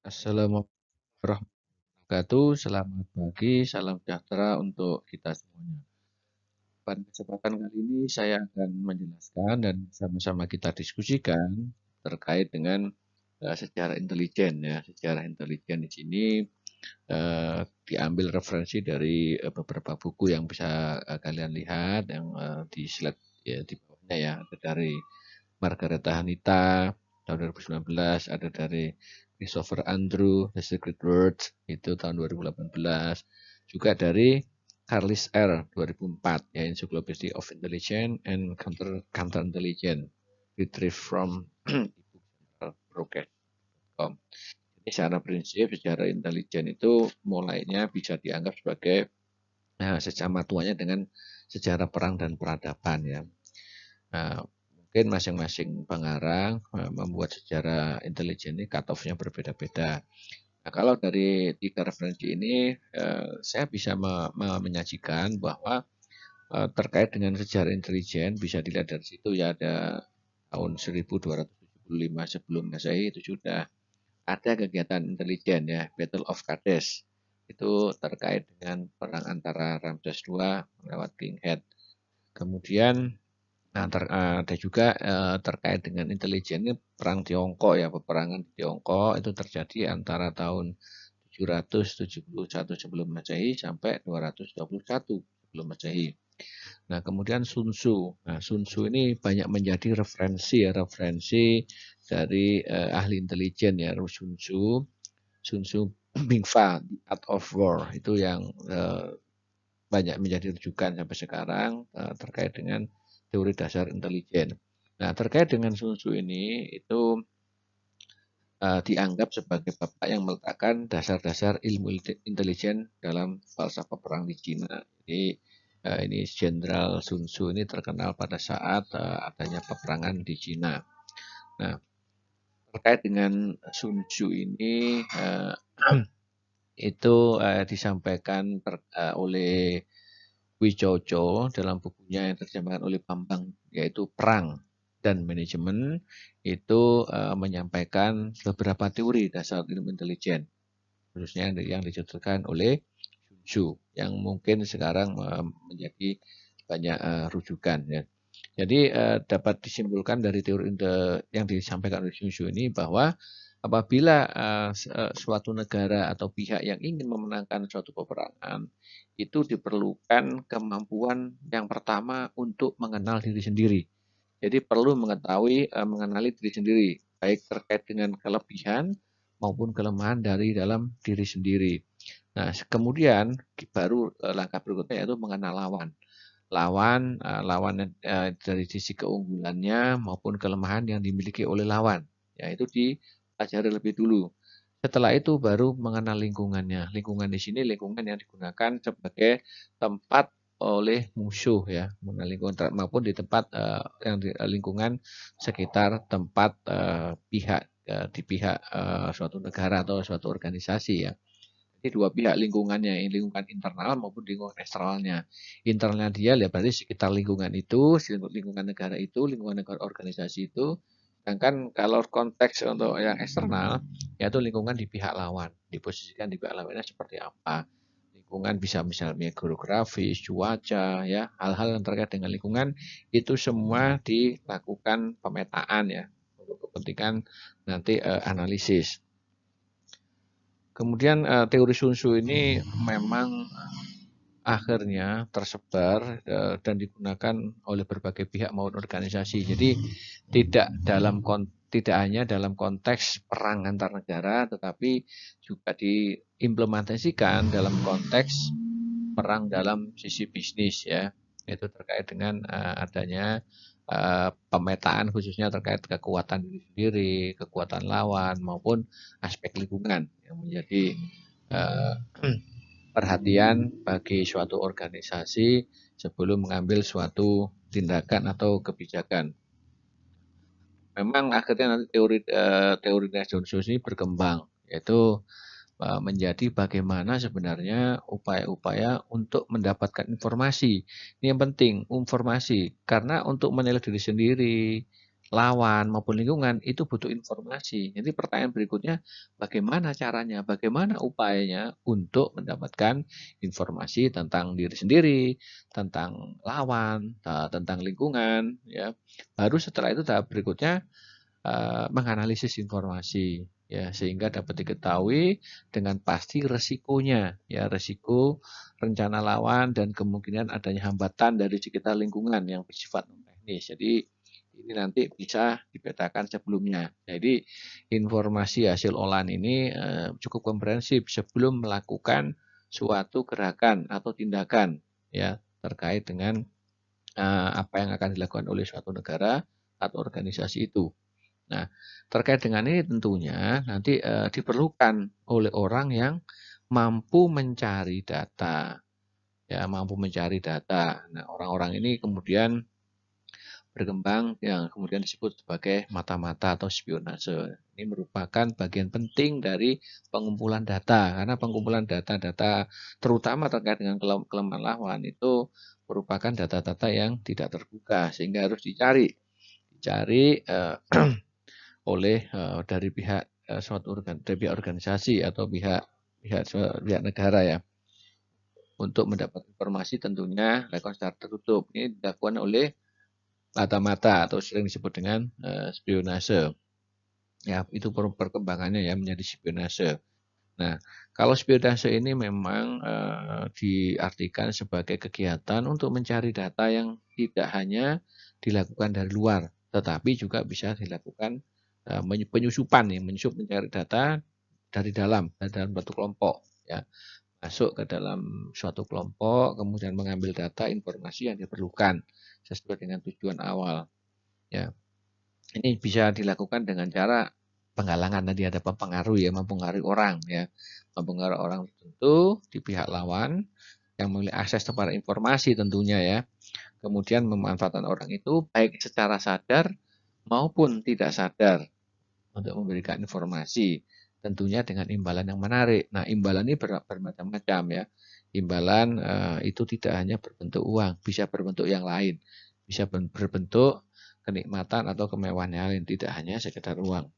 Assalamualaikum warahmatullahi wabarakatuh. Selamat pagi, salam sejahtera untuk kita semuanya. Pada kesempatan kali ini saya akan menjelaskan dan sama-sama kita diskusikan terkait dengan uh, sejarah intelijen ya. Sejarah intelijen di sini uh, diambil referensi dari uh, beberapa buku yang bisa uh, kalian lihat yang uh, di slide ya di bawahnya ya ada dari Margareta Hanita tahun 2019, ada dari Christopher Andrew, The Secret Words, itu tahun 2018. Juga dari Carlis R. 2004, ya Encyclopedia of Intelligence and Counter, Counter Intelligence, retrieved from broadcast.com. Jadi secara prinsip, secara intelijen itu mulainya bisa dianggap sebagai nah, sesama tuanya dengan sejarah perang dan peradaban ya. Nah, mungkin masing-masing pengarang eh, membuat sejarah intelijen ini cut-off-nya berbeda-beda. Nah, kalau dari tiga referensi ini, eh, saya bisa me me menyajikan bahwa eh, terkait dengan sejarah intelijen bisa dilihat dari situ ya ada tahun 1275 sebelum Masehi itu sudah ada kegiatan intelijen ya Battle of Kadesh itu terkait dengan perang antara Ramses II lewat King Head. Kemudian Nah, ter, uh, ada juga uh, terkait dengan intelijen ini perang Tiongkok ya, peperangan Tiongkok itu terjadi antara tahun 771 sebelum Masehi sampai 221 sebelum Masehi. Nah, kemudian Sun Tzu. Nah, Sun Tzu ini banyak menjadi referensi ya, referensi dari uh, ahli intelijen ya, Sun Tzu. Sun Tzu Bingfa, The Art of War itu yang uh, banyak menjadi rujukan sampai sekarang uh, terkait dengan teori dasar intelijen. Nah, terkait dengan Sun Tzu ini itu uh, dianggap sebagai bapak yang meletakkan dasar-dasar ilmu intelijen dalam falsafah perang di Cina. Jadi uh, ini Jenderal Sun Tzu ini terkenal pada saat uh, adanya peperangan di Cina. Nah, terkait dengan Sun Tzu ini uh, itu uh, disampaikan ter, uh, oleh Wijojo dalam bukunya yang terjemahkan oleh Bambang yaitu Perang dan Manajemen itu uh, menyampaikan beberapa teori dasar ilmu intelijen khususnya yang dicetuskan oleh Sun Tzu yang mungkin sekarang uh, menjadi banyak uh, rujukan ya. Jadi dapat disimpulkan dari teori yang disampaikan oleh Sun Tzu ini bahwa apabila uh, suatu negara atau pihak yang ingin memenangkan suatu peperangan itu diperlukan kemampuan yang pertama untuk mengenal diri sendiri. Jadi perlu mengetahui uh, mengenali diri sendiri baik terkait dengan kelebihan maupun kelemahan dari dalam diri sendiri. Nah, kemudian baru uh, langkah berikutnya yaitu mengenal lawan. Lawan lawan dari sisi keunggulannya maupun kelemahan yang dimiliki oleh lawan. Yaitu di pelajari lebih dulu. Setelah itu baru mengenal lingkungannya. Lingkungan di sini lingkungan yang digunakan sebagai tempat oleh musuh ya, mengenal lingkungan maupun di tempat uh, yang di lingkungan sekitar tempat uh, pihak di pihak uh, suatu negara atau suatu organisasi ya. Jadi dua pihak lingkungannya, lingkungan internal maupun lingkungan eksternalnya. Internalnya dia ya berarti sekitar lingkungan itu, lingkungan negara itu, lingkungan negara organisasi itu, Sedangkan kalau konteks untuk yang eksternal, yaitu lingkungan di pihak lawan, diposisikan di pihak lawannya seperti apa. Lingkungan bisa misalnya geografis, cuaca, ya. Hal-hal yang terkait dengan lingkungan itu semua dilakukan pemetaan ya. Untuk kepentingan nanti uh, analisis. Kemudian uh, teori Sun Tzu ini memang akhirnya tersebar uh, dan digunakan oleh berbagai pihak maupun organisasi. Jadi tidak dalam tidak hanya dalam konteks perang antar negara, tetapi juga diimplementasikan dalam konteks perang dalam sisi bisnis ya, itu terkait dengan uh, adanya uh, pemetaan khususnya terkait kekuatan diri sendiri, kekuatan lawan maupun aspek lingkungan yang menjadi perhatian bagi suatu organisasi sebelum mengambil suatu tindakan atau kebijakan. Memang akhirnya nanti teori uh, teori Johnson ini berkembang, yaitu uh, menjadi bagaimana sebenarnya upaya-upaya untuk mendapatkan informasi. Ini yang penting, informasi. Karena untuk menilai diri sendiri, lawan maupun lingkungan itu butuh informasi. Jadi pertanyaan berikutnya, bagaimana caranya, bagaimana upayanya untuk mendapatkan informasi tentang diri sendiri, tentang lawan, eh, tentang lingkungan, ya. Baru setelah itu tahap berikutnya uh, menganalisis informasi, ya sehingga dapat diketahui dengan pasti resikonya, ya resiko rencana lawan dan kemungkinan adanya hambatan dari sekitar lingkungan yang bersifat teknis. Jadi ini nanti bisa dipetakan sebelumnya. Jadi informasi hasil olahan ini eh, cukup komprehensif sebelum melakukan suatu gerakan atau tindakan ya terkait dengan eh, apa yang akan dilakukan oleh suatu negara atau organisasi itu. Nah, terkait dengan ini tentunya nanti eh, diperlukan oleh orang yang mampu mencari data. Ya, mampu mencari data. Nah, orang-orang ini kemudian berkembang yang kemudian disebut sebagai mata-mata atau spionase. Ini merupakan bagian penting dari pengumpulan data karena pengumpulan data-data terutama terkait dengan kelemahan lawan itu merupakan data-data yang tidak terbuka sehingga harus dicari. Dicari uh, oleh uh, dari pihak uh, suatu organ dari pihak organisasi atau pihak pihak pihak negara ya. Untuk mendapat informasi tentunya dilakukan secara tertutup. Ini dilakukan oleh mata-mata atau sering disebut dengan uh, spionase. Ya, itu perkembangannya ya menjadi spionase. Nah, kalau spionase ini memang uh, diartikan sebagai kegiatan untuk mencari data yang tidak hanya dilakukan dari luar, tetapi juga bisa dilakukan uh, penyusupan nih, menyusup mencari data dari dalam, dari dalam suatu kelompok, ya masuk ke dalam suatu kelompok, kemudian mengambil data informasi yang diperlukan sesuai dengan tujuan awal. Ya, ini bisa dilakukan dengan cara penggalangan nanti ada pengaruh ya, mempengaruhi orang ya, mempengaruhi orang tertentu di pihak lawan yang memiliki akses kepada informasi tentunya ya. Kemudian memanfaatkan orang itu baik secara sadar maupun tidak sadar untuk memberikan informasi tentunya dengan imbalan yang menarik. Nah, imbalan ini ber, bermacam-macam ya. Imbalan uh, itu tidak hanya berbentuk uang, bisa berbentuk yang lain, bisa berbentuk kenikmatan atau kemewahan yang lain, tidak hanya sekedar uang.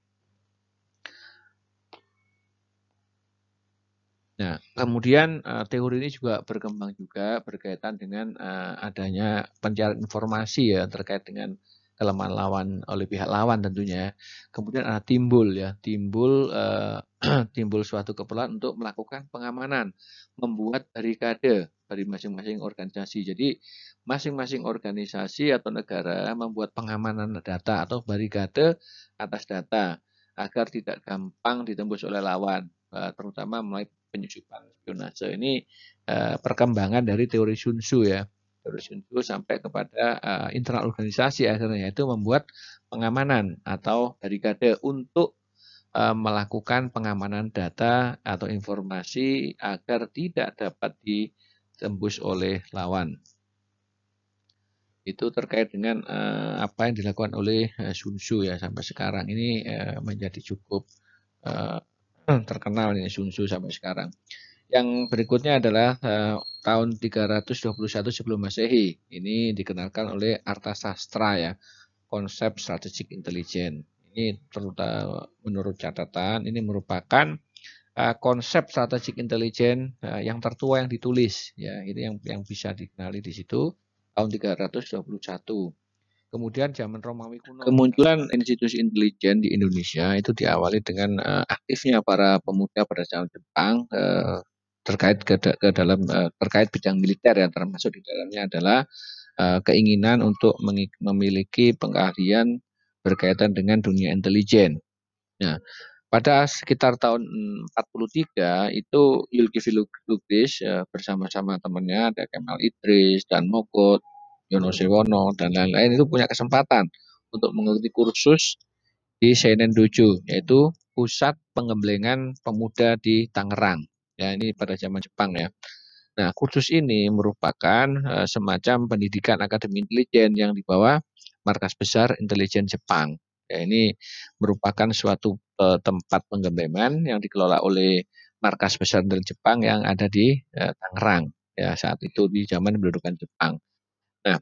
Nah, kemudian uh, teori ini juga berkembang juga berkaitan dengan uh, adanya pencarian informasi ya terkait dengan kelemahan lawan oleh pihak lawan tentunya. Kemudian ada timbul ya, timbul uh, timbul suatu keperluan untuk melakukan pengamanan, membuat barikade dari masing-masing organisasi. Jadi masing-masing organisasi atau negara membuat pengamanan data atau barikade atas data agar tidak gampang ditembus oleh lawan, uh, terutama mulai penyusupan spionase. Ini uh, perkembangan dari teori Sun Tzu ya terus itu sampai kepada uh, internal organisasi akhirnya yaitu membuat pengamanan atau barikade untuk uh, melakukan pengamanan data atau informasi agar tidak dapat ditembus oleh lawan. Itu terkait dengan uh, apa yang dilakukan oleh uh, Sun Tzu ya sampai sekarang ini uh, menjadi cukup uh, terkenal ini Sun Tzu sampai sekarang. Yang berikutnya adalah uh, tahun 321 sebelum Masehi. Ini dikenalkan oleh Arta Sastra ya, konsep strategic intelligence. Ini terutama menurut catatan ini merupakan uh, konsep strategic intelligence uh, yang tertua yang ditulis ya. Ini yang yang bisa dikenali di situ tahun 321. Kemudian zaman Romawi kuno. Kemunculan institusi intelijen di Indonesia itu diawali dengan uh, aktifnya para pemuda pada zaman Jepang uh, terkait ke, ke dalam uh, terkait bidang militer yang termasuk di dalamnya adalah uh, keinginan untuk memiliki pengahlian berkaitan dengan dunia intelijen. Nah, pada sekitar tahun 43 itu Yulkifli Lugris uh, bersama-sama temannya ada Kemal Idris dan Mogot, Yono Sewono dan lain-lain itu punya kesempatan untuk mengikuti kursus di Seinen Dojo yaitu pusat pengembelengan pemuda di Tangerang. Ya, ini pada zaman Jepang ya. Nah, kursus ini merupakan uh, semacam pendidikan akademi intelijen yang dibawa markas besar intelijen Jepang. Ya, ini merupakan suatu uh, tempat pengembangan yang dikelola oleh markas besar intelijen Jepang yang ada di uh, Tangerang ya saat itu di zaman pendudukan Jepang. Nah,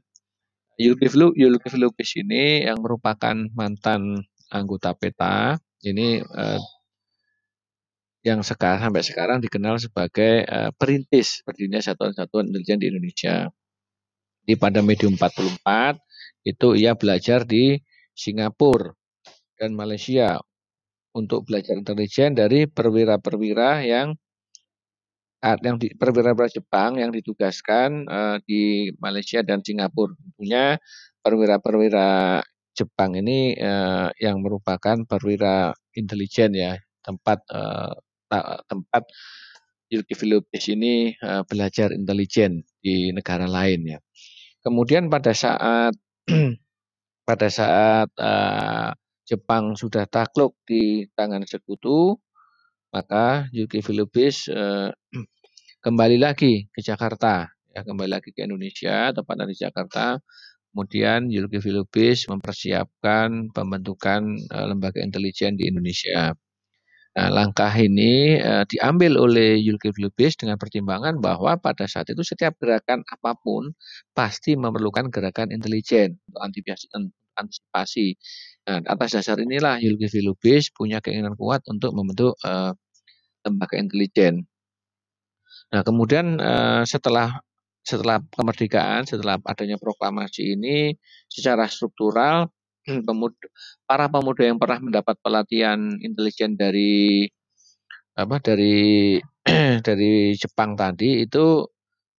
Zulkifli Lubis ini yang merupakan mantan anggota PETA ini eh, yang sekarang sampai sekarang dikenal sebagai eh, perintis berdirinya satuan-satuan intelijen di Indonesia. Di pada medium 44 itu ia belajar di Singapura dan Malaysia untuk belajar intelijen dari perwira-perwira yang yang di perwira-perwira Jepang yang ditugaskan uh, di Malaysia dan Singapura. Tentunya perwira-perwira Jepang ini uh, yang merupakan perwira intelijen ya, tempat uh, tempat Zulkifli Lubis ini uh, belajar intelijen di negara lain ya. Kemudian pada saat pada saat uh, Jepang sudah takluk di tangan sekutu, maka Zulkifli Lubis uh, kembali lagi ke Jakarta, ya kembali lagi ke Indonesia, tepatnya di Jakarta. Kemudian Zulkifli Lubis mempersiapkan pembentukan lembaga intelijen di Indonesia. Nah, langkah ini uh, diambil oleh Zulkifli Lubis dengan pertimbangan bahwa pada saat itu setiap gerakan apa pun pasti memerlukan gerakan intelijen untuk antisipasi. Nah, atas dasar inilah Zulkifli Lubis punya keinginan kuat untuk membentuk uh, lembaga intelijen. Nah, kemudian uh, setelah setelah kemerdekaan, setelah adanya proklamasi ini, secara struktural pemuda, para pemuda yang pernah mendapat pelatihan intelijen dari apa dari dari Jepang tadi itu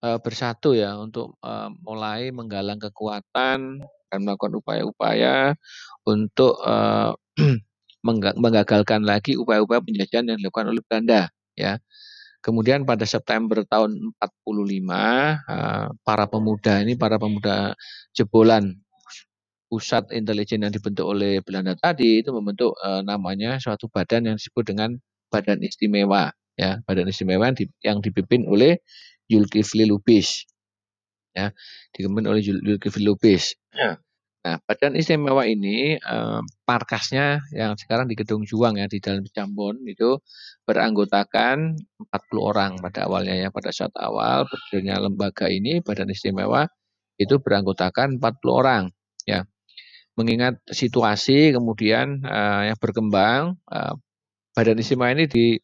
uh, bersatu ya untuk uh, mulai menggalang kekuatan dan melakukan upaya-upaya untuk uh, menggagalkan lagi upaya-upaya penjajahan yang dilakukan oleh Belanda ya. Kemudian pada September tahun 45 eh, para pemuda ini para pemuda jebolan pusat intelijen yang dibentuk oleh Belanda tadi itu membentuk uh, namanya suatu badan yang disebut dengan Badan Istimewa ya Badan Istimewa yang dipimpin oleh Zulkifli Lubis ya dipimpin oleh Zulkifli Lubis. Ya. Nah, badan istimewa ini eh, markasnya yang sekarang di Gedung Juang ya di dalam Jambon itu beranggotakan 40 orang pada awalnya ya pada saat awal berdirinya lembaga ini badan istimewa itu beranggotakan 40 orang ya. Mengingat situasi kemudian eh, yang berkembang eh, badan istimewa ini di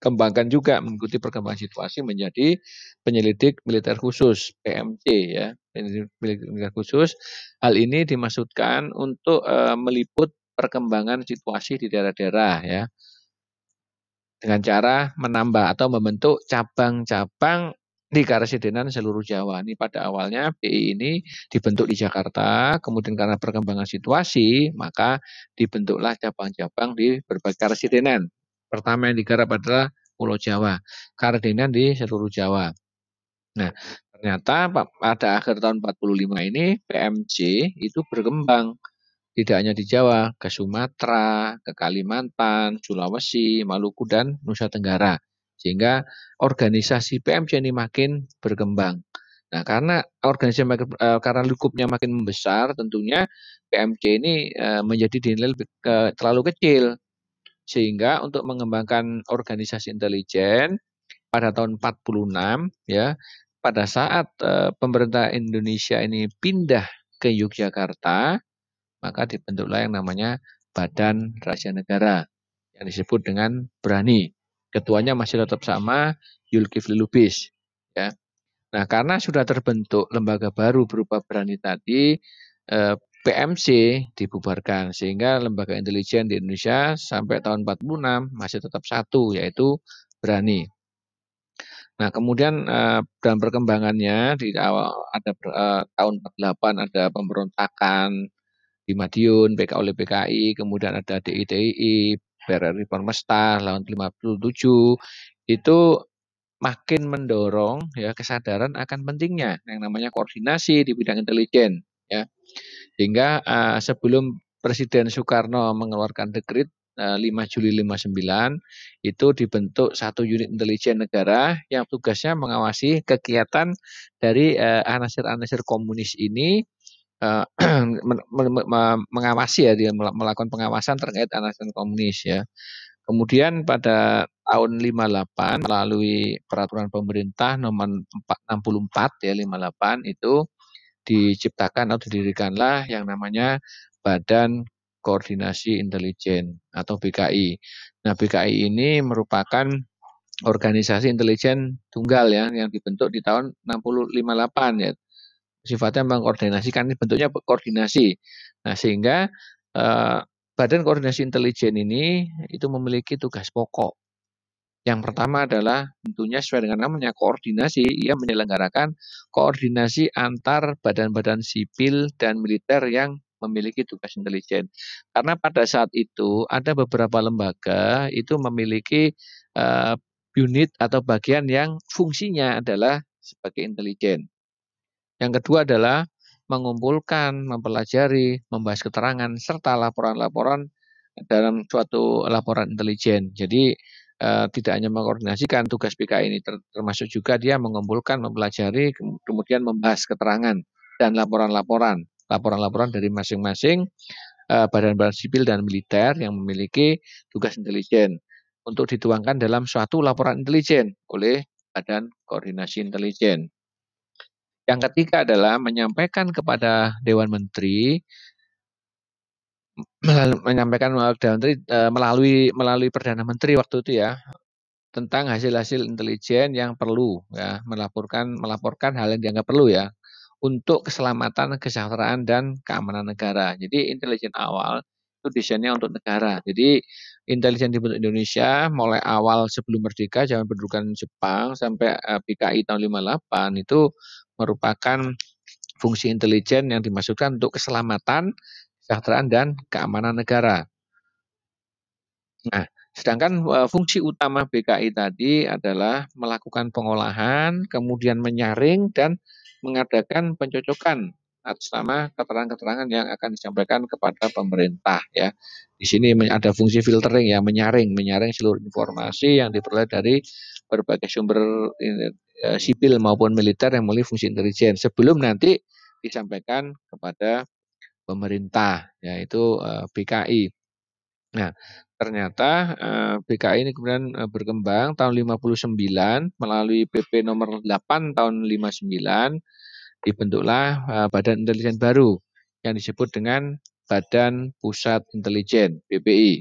kembangkan juga mengikuti perkembangan situasi menjadi penyelidik militer khusus PMC ya penyelidik militer khusus. Hal ini dimaksudkan untuk uh, meliput perkembangan situasi di daerah-daerah ya. Dengan cara menambah atau membentuk cabang-cabang di Karesidenan seluruh Jawa. Ini pada awalnya BI ini dibentuk di Jakarta, kemudian karena perkembangan situasi, maka dibentuklah cabang-cabang di berbagai Karesidenan. Pertama yang digarap adalah Pulau Jawa, Kardinan di seluruh Jawa. Nah, ternyata pada akhir tahun 45 ini PMC itu berkembang tidak hanya di Jawa, ke Sumatera, ke Kalimantan, Sulawesi, Maluku dan Nusa Tenggara. Sehingga organisasi PMC ini makin berkembang. Nah, karena organisasi makin, uh, karena lingkupnya makin membesar, tentunya PMC ini uh, menjadi dinilai terlalu kecil sehingga untuk mengembangkan organisasi intelijen pada tahun 46 ya, pada saat uh, pemerintah Indonesia ini pindah ke Yogyakarta, maka dibentuklah yang namanya Badan Rahasia Negara yang disebut dengan Berani. Ketuanya masih tetap sama Zulkifli Lubis ya. Nah, karena sudah terbentuk lembaga baru berupa Berani tadi, eh, PMC dibubarkan sehingga lembaga intelijen di Indonesia sampai tahun 46 masih tetap satu yaitu Berani. Nah, kemudian uh, dalam perkembangannya di awal ada uh, tahun 48 ada pemberontakan di Madiun PK oleh PKI, kemudian ada DITI, PRRI Pormesta tahun 57 itu makin mendorong ya kesadaran akan pentingnya yang namanya koordinasi di bidang intelijen ya. Sehingga uh, sebelum Presiden Soekarno mengeluarkan dekrit uh, 5 Juli 59 itu dibentuk satu unit intelijen negara yang tugasnya mengawasi kegiatan dari uh, anasir-anasir komunis ini uh, mengawasi ya dia melakukan pengawasan terkait anasir komunis ya. Kemudian pada tahun 58 melalui peraturan pemerintah nomor 64 ya 58 itu diciptakan atau didirikanlah yang namanya Badan Koordinasi Intelijen atau BKI. Nah, BKI ini merupakan organisasi intelijen tunggal ya yang dibentuk di tahun 658 ya. Sifatnya mengkoordinasikan ini bentuknya koordinasi. Nah, sehingga eh, Badan Koordinasi Intelijen ini itu memiliki tugas pokok. Yang pertama adalah tentunya sesuai dengan namanya koordinasi, ia menyelenggarakan koordinasi antar badan-badan sipil dan militer yang memiliki tugas intelijen. Karena pada saat itu ada beberapa lembaga itu memiliki uh, unit atau bagian yang fungsinya adalah sebagai intelijen. Yang kedua adalah mengumpulkan, mempelajari, membahas keterangan serta laporan-laporan dalam suatu laporan intelijen. Jadi eh, tidak hanya mengkoordinasikan tugas PKI ini termasuk juga dia mengumpulkan, mempelajari, kemudian membahas keterangan dan laporan-laporan laporan-laporan dari masing-masing uh, badan-badan sipil dan militer yang memiliki tugas intelijen untuk dituangkan dalam suatu laporan intelijen oleh Badan Koordinasi Intelijen. Yang ketiga adalah menyampaikan kepada Dewan Menteri menyampaikan Dewan Menteri uh, melalui melalui perdana menteri waktu itu ya tentang hasil-hasil intelijen yang perlu ya melaporkan melaporkan hal yang dianggap perlu ya untuk keselamatan, kesejahteraan, dan keamanan negara. Jadi intelijen awal itu desainnya untuk negara. Jadi intelijen di Indonesia mulai awal sebelum merdeka zaman pendudukan Jepang sampai eh, PKI tahun 58 itu merupakan fungsi intelijen yang dimaksudkan untuk keselamatan, kesejahteraan dan keamanan negara. Nah, sedangkan eh, fungsi utama BKI tadi adalah melakukan pengolahan, kemudian menyaring dan mengadakan pencocokan atas nama keterangan-keterangan yang akan disampaikan kepada pemerintah ya. Di sini ada fungsi filtering ya, menyaring, menyaring seluruh informasi yang diperoleh dari berbagai sumber sipil maupun militer yang memiliki fungsi intelijen sebelum nanti disampaikan kepada pemerintah yaitu eh, BKI. Nah, ternyata eh, BKI ini kemudian eh, berkembang tahun 59 melalui PP nomor 8 tahun 59 dibentuklah Badan Intelijen baru yang disebut dengan Badan Pusat Intelijen BPI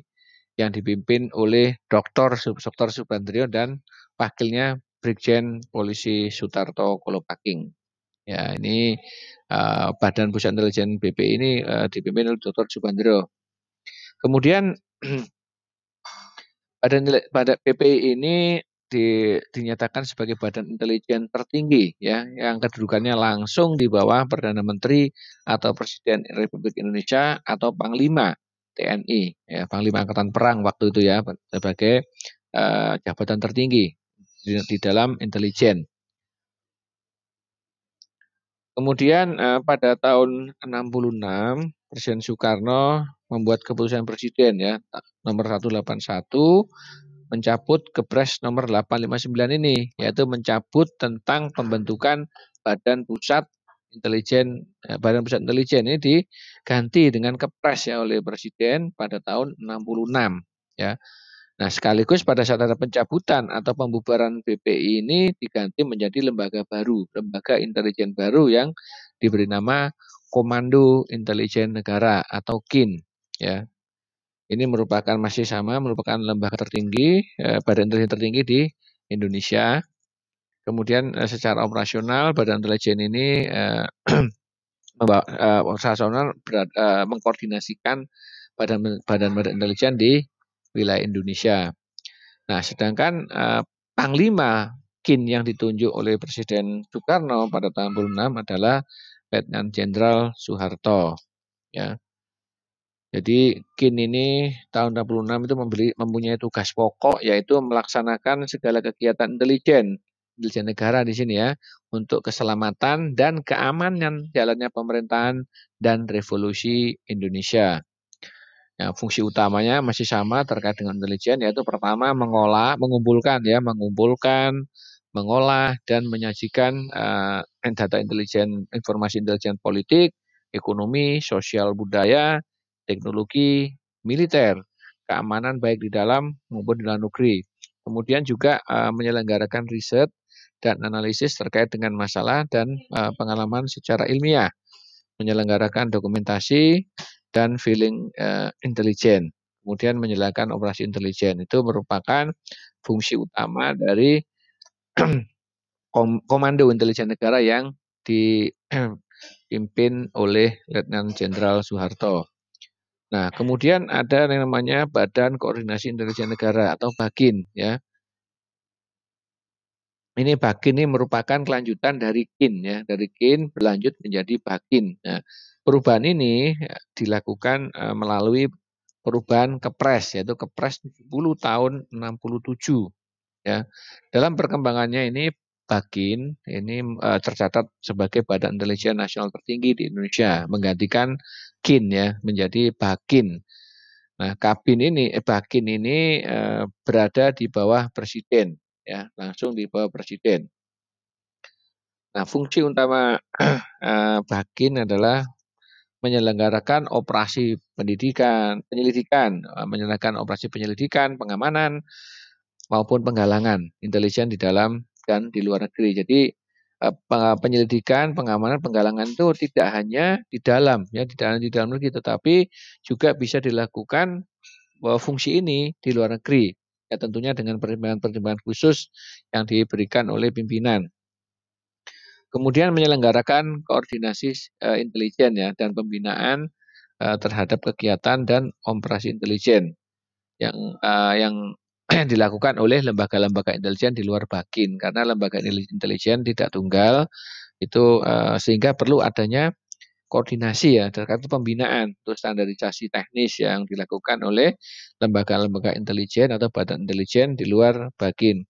yang dipimpin oleh Dr. Dr. Subandrio dan wakilnya Brigjen Polisi Sutarto Kolopaking. Ya, ini uh, Badan Pusat Intelijen BPI ini uh, dipimpin oleh Dr. Subandrio. Kemudian badan pada PPI ini di, dinyatakan sebagai badan intelijen tertinggi ya yang kedudukannya langsung di bawah perdana menteri atau presiden Republik Indonesia atau panglima TNI ya panglima angkatan perang waktu itu ya sebagai uh, jabatan tertinggi di, di dalam intelijen. Kemudian uh, pada tahun 66 Presiden Soekarno membuat keputusan presiden ya nomor 181 mencabut Kepres nomor 859 ini yaitu mencabut tentang pembentukan Badan Pusat Intelijen ya, Badan Pusat Intelijen ini diganti dengan Kepres ya oleh presiden pada tahun 66 ya. Nah, sekaligus pada saat ada pencabutan atau pembubaran BPI ini diganti menjadi lembaga baru, lembaga intelijen baru yang diberi nama Komando Intelijen Negara atau KIN ya. Ini merupakan masih sama merupakan lembaga tertinggi eh, badan intelijen tertinggi di Indonesia. Kemudian eh, secara operasional badan intelijen ini eh, eh, operasional berat, eh, mengkoordinasikan badan badan badan intelijen di wilayah Indonesia. Nah, sedangkan eh, Panglima KIN yang ditunjuk oleh Presiden Soekarno pada tahun 2006 adalah Letnan Jenderal Soeharto. Ya. Jadi KIN ini tahun 66 itu membeli, mempunyai tugas pokok yaitu melaksanakan segala kegiatan intelijen, intelijen negara di sini ya, untuk keselamatan dan keamanan jalannya pemerintahan dan revolusi Indonesia. Ya, fungsi utamanya masih sama terkait dengan intelijen yaitu pertama mengolah, mengumpulkan ya, mengumpulkan, mengolah dan menyajikan uh, data intelijen, informasi intelijen politik, ekonomi, sosial budaya, teknologi, militer, keamanan baik di dalam maupun di luar negeri. Kemudian juga uh, menyelenggarakan riset dan analisis terkait dengan masalah dan uh, pengalaman secara ilmiah, menyelenggarakan dokumentasi dan feeling uh, intelijen, kemudian menjalankan operasi intelijen. Itu merupakan fungsi utama dari Komando Intelijen Negara yang dipimpin oleh Letnan Jenderal Soeharto. Nah, kemudian ada yang namanya Badan Koordinasi Intelijen Negara atau BAKIN ya. Ini BAKIN ini merupakan kelanjutan dari KIN ya, dari KIN berlanjut menjadi BAKIN. Nah, perubahan ini ya, dilakukan uh, melalui perubahan Kepres yaitu Kepres 70 tahun 67 ya. Dalam perkembangannya ini Bakin ini uh, tercatat sebagai Badan Intelijen Nasional tertinggi di Indonesia, menggantikan KIN ya menjadi Bakin. Nah, Kabin ini, eh, Bakin ini uh, berada di bawah Presiden, ya langsung di bawah Presiden. Nah, fungsi utama Bakin adalah menyelenggarakan operasi pendidikan, penyelidikan, menyelenggarakan operasi penyelidikan, pengamanan maupun penggalangan intelijen di dalam dan di luar negeri. Jadi eh, penyelidikan, pengamanan, penggalangan itu tidak hanya di dalam ya di dalam di dalam negeri tetapi juga bisa dilakukan bahwa fungsi ini di luar negeri. Ya tentunya dengan pertimbangan-pertimbangan khusus yang diberikan oleh pimpinan. Kemudian menyelenggarakan koordinasi uh, intelijen ya dan pembinaan uh, terhadap kegiatan dan operasi intelijen yang uh, yang dilakukan oleh lembaga-lembaga intelijen di luar Bakin karena lembaga intelijen tidak tunggal itu uh, sehingga perlu adanya koordinasi ya terkait pembinaan untuk standarisasi teknis yang dilakukan oleh lembaga-lembaga intelijen atau badan intelijen di luar Bakin.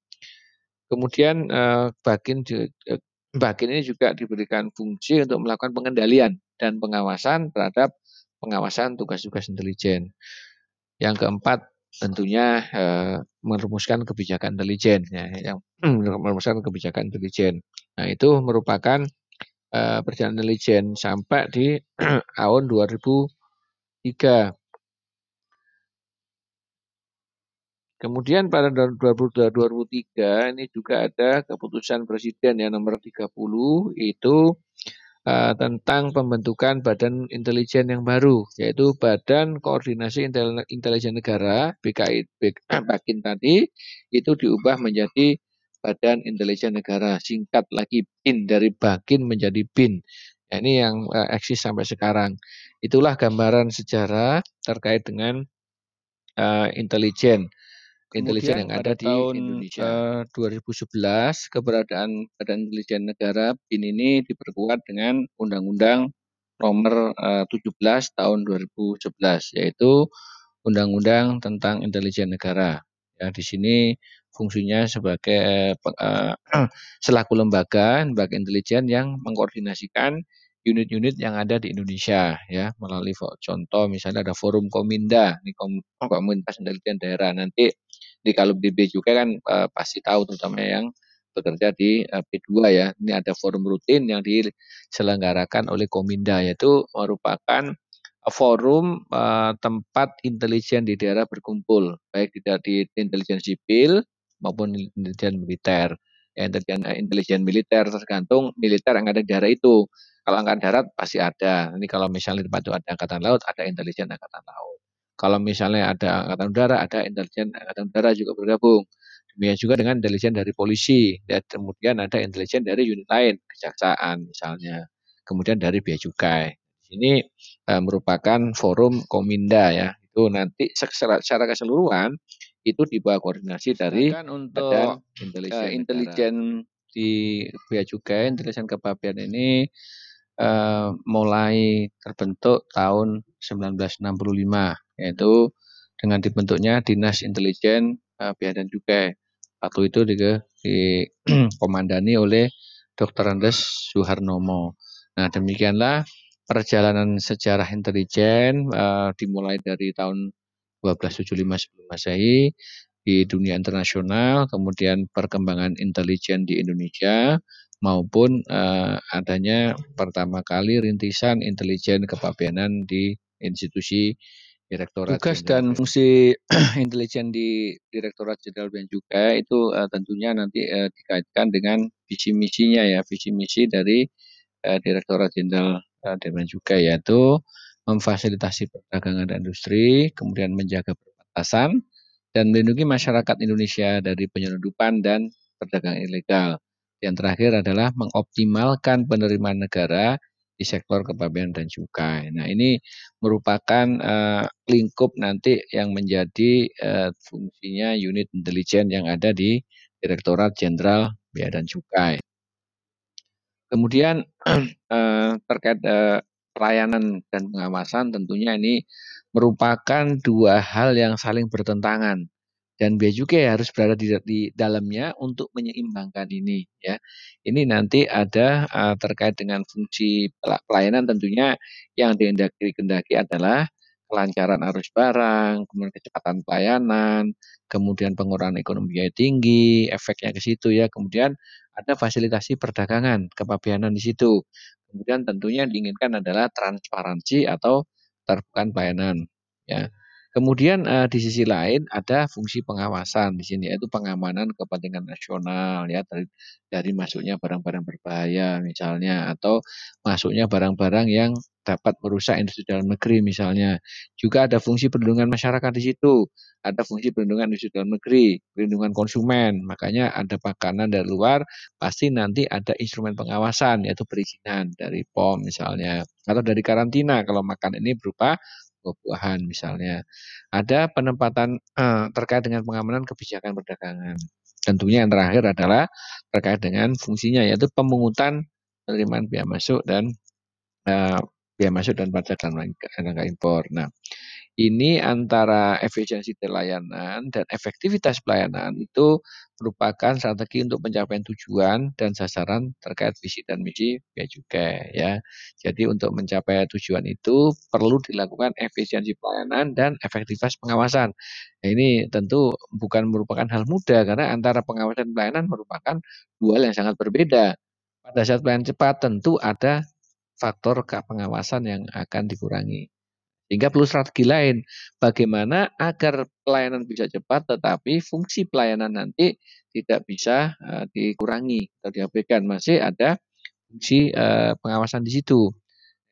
Kemudian uh, Bakin uh, Bakin ini juga diberikan fungsi untuk melakukan pengendalian dan pengawasan terhadap pengawasan tugas-tugas intelijen. Yang keempat tentunya uh, merumuskan kebijakan intelijen ya yang merumuskan kebijakan intelijen. Nah, itu merupakan uh, perjalanan intelijen sampai di tahun 2003. Kemudian pada 2003 ini juga ada keputusan presiden yang nomor 30 itu uh, tentang pembentukan Badan Intelijen yang baru, yaitu Badan Koordinasi Intelijen Negara (BKI) Bakin tadi itu diubah menjadi Badan Intelijen Negara, singkat lagi BIN dari Bakin menjadi BIN. Nah, ini yang uh, eksis sampai sekarang. Itulah gambaran sejarah terkait dengan uh, intelijen intelijen yang ada di Indonesia. Uh, 2011 keberadaan Badan Intelijen Negara BIN ini diperkuat dengan Undang-Undang Nomor uh, 17 Tahun 2011 yaitu Undang-Undang tentang Intelijen Negara. Ya, di sini fungsinya sebagai uh, selaku lembaga lembaga intelijen yang mengkoordinasikan unit-unit yang ada di Indonesia ya. Melalui contoh misalnya ada forum Kominda ini komunitas intelijen daerah. Nanti di Kalub DB juga kan uh, pasti tahu terutama yang bekerja di uh, P2 ya. Ini ada forum rutin yang diselenggarakan oleh Kominda yaitu merupakan forum uh, tempat intelijen di daerah berkumpul, baik di, di intelijen sipil maupun intelijen militer. Ya, intelijen, intelijen militer tergantung militer yang ada di daerah itu. Kalau angkatan darat pasti ada. Ini kalau misalnya di itu ada angkatan laut, ada intelijen angkatan laut. Kalau misalnya ada angkatan udara, ada intelijen angkatan udara juga bergabung. Demikian juga dengan intelijen dari polisi, dan kemudian ada intelijen dari unit lain, kejaksaan misalnya, kemudian dari bea cukai. Ini uh, merupakan forum Kominda ya. Itu nanti secara, secara keseluruhan itu di bawah koordinasi dari untuk Badan intelijen, uh, intelijen di bea cukai, intelijen kepabian ini uh, mulai terbentuk tahun 1965 yaitu dengan dibentuknya Dinas Intelijen uh, Bea dan Cukai. Waktu itu di, dikomandani oleh Dr. Andes Suharnomo. Nah, demikianlah perjalanan sejarah intelijen uh, dimulai dari tahun 1275 sebelum Masehi di dunia internasional, kemudian perkembangan intelijen di Indonesia, maupun uh, adanya pertama kali rintisan intelijen kepabeanan di institusi Direktorat Tugas Jenderal dan fungsi intelijen di Direktorat Jenderal Bea Cukai itu uh, tentunya nanti uh, dikaitkan dengan visi misinya ya, visi misi dari uh, Direktorat Jenderal dan Cukai yaitu memfasilitasi perdagangan dan industri, kemudian menjaga perbatasan dan melindungi masyarakat Indonesia dari penyelundupan dan perdagangan ilegal. Yang terakhir adalah mengoptimalkan penerimaan negara di sektor kepabeanan dan cukai. Nah, ini merupakan uh, lingkup nanti yang menjadi uh, fungsinya unit intelijen yang ada di Direktorat Jenderal Bea dan Cukai. Kemudian uh, terkait uh, pelayanan dan pengawasan tentunya ini merupakan dua hal yang saling bertentangan dan bea cukai harus berada di, di dalamnya untuk menyeimbangkan ini ya. Ini nanti ada uh, terkait dengan fungsi pelayanan tentunya yang dihendaki adalah kelancaran arus barang, kemudian kecepatan pelayanan, kemudian pengurangan ekonomi biaya tinggi, efeknya ke situ ya. Kemudian ada fasilitasi perdagangan, kepabeanan di situ. Kemudian tentunya yang diinginkan adalah transparansi atau terbukaan pelayanan ya. Kemudian uh, di sisi lain ada fungsi pengawasan di sini yaitu pengamanan kepentingan nasional ya dari dari masuknya barang-barang berbahaya misalnya atau masuknya barang-barang yang dapat merusak industri dalam negeri misalnya. Juga ada fungsi perlindungan masyarakat di situ. Ada fungsi perlindungan industri dalam negeri, perlindungan konsumen. Makanya ada makanan dari luar, pasti nanti ada instrumen pengawasan yaitu perizinan dari POM misalnya atau dari karantina kalau makan ini berupa buah-buahan misalnya. Ada penempatan uh, terkait dengan pengamanan kebijakan perdagangan. Tentunya yang terakhir adalah terkait dengan fungsinya yaitu pemungutan penerimaan biaya masuk dan uh, biaya masuk dan pajak dan rangka impor. Nah, ini antara efisiensi pelayanan dan efektivitas pelayanan itu merupakan strategi untuk pencapaian tujuan dan sasaran terkait visi dan misi bea cukai ya. Jadi untuk mencapai tujuan itu perlu dilakukan efisiensi pelayanan dan efektivitas pengawasan. Nah, ini tentu bukan merupakan hal mudah karena antara pengawasan dan pelayanan merupakan dua hal yang sangat berbeda. Pada saat pelayanan cepat tentu ada faktor pengawasan yang akan dikurangi. Sehingga perlu strategi lain. Bagaimana agar pelayanan bisa cepat tetapi fungsi pelayanan nanti tidak bisa uh, dikurangi atau diabaikan. Masih ada fungsi uh, pengawasan di situ.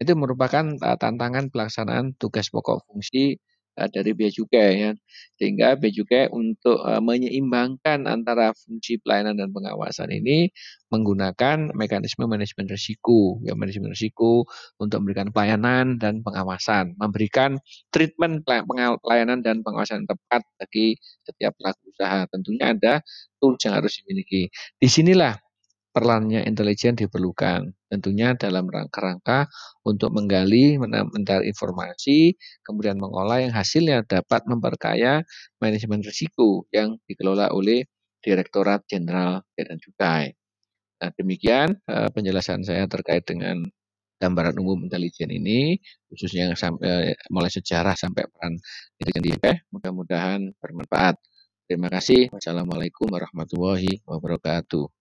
Itu merupakan uh, tantangan pelaksanaan tugas pokok fungsi dari bea cukai ya. Sehingga bea cukai untuk uh, menyeimbangkan antara fungsi pelayanan dan pengawasan ini menggunakan mekanisme manajemen risiko, ya manajemen risiko untuk memberikan pelayanan dan pengawasan, memberikan treatment pelayanan dan pengawasan tepat bagi setiap pelaku usaha. Tentunya ada tools yang harus dimiliki. Di sinilah perannya intelijen diperlukan. Tentunya dalam rangka-rangka untuk menggali, mencari informasi, kemudian mengolah yang hasilnya dapat memperkaya manajemen risiko yang dikelola oleh Direktorat Jenderal Bea Cukai. Nah, demikian uh, penjelasan saya terkait dengan gambaran umum intelijen ini, khususnya yang sampai mulai sejarah sampai peran intelijen di Mudah-mudahan bermanfaat. Terima kasih. Wassalamualaikum warahmatullahi wabarakatuh.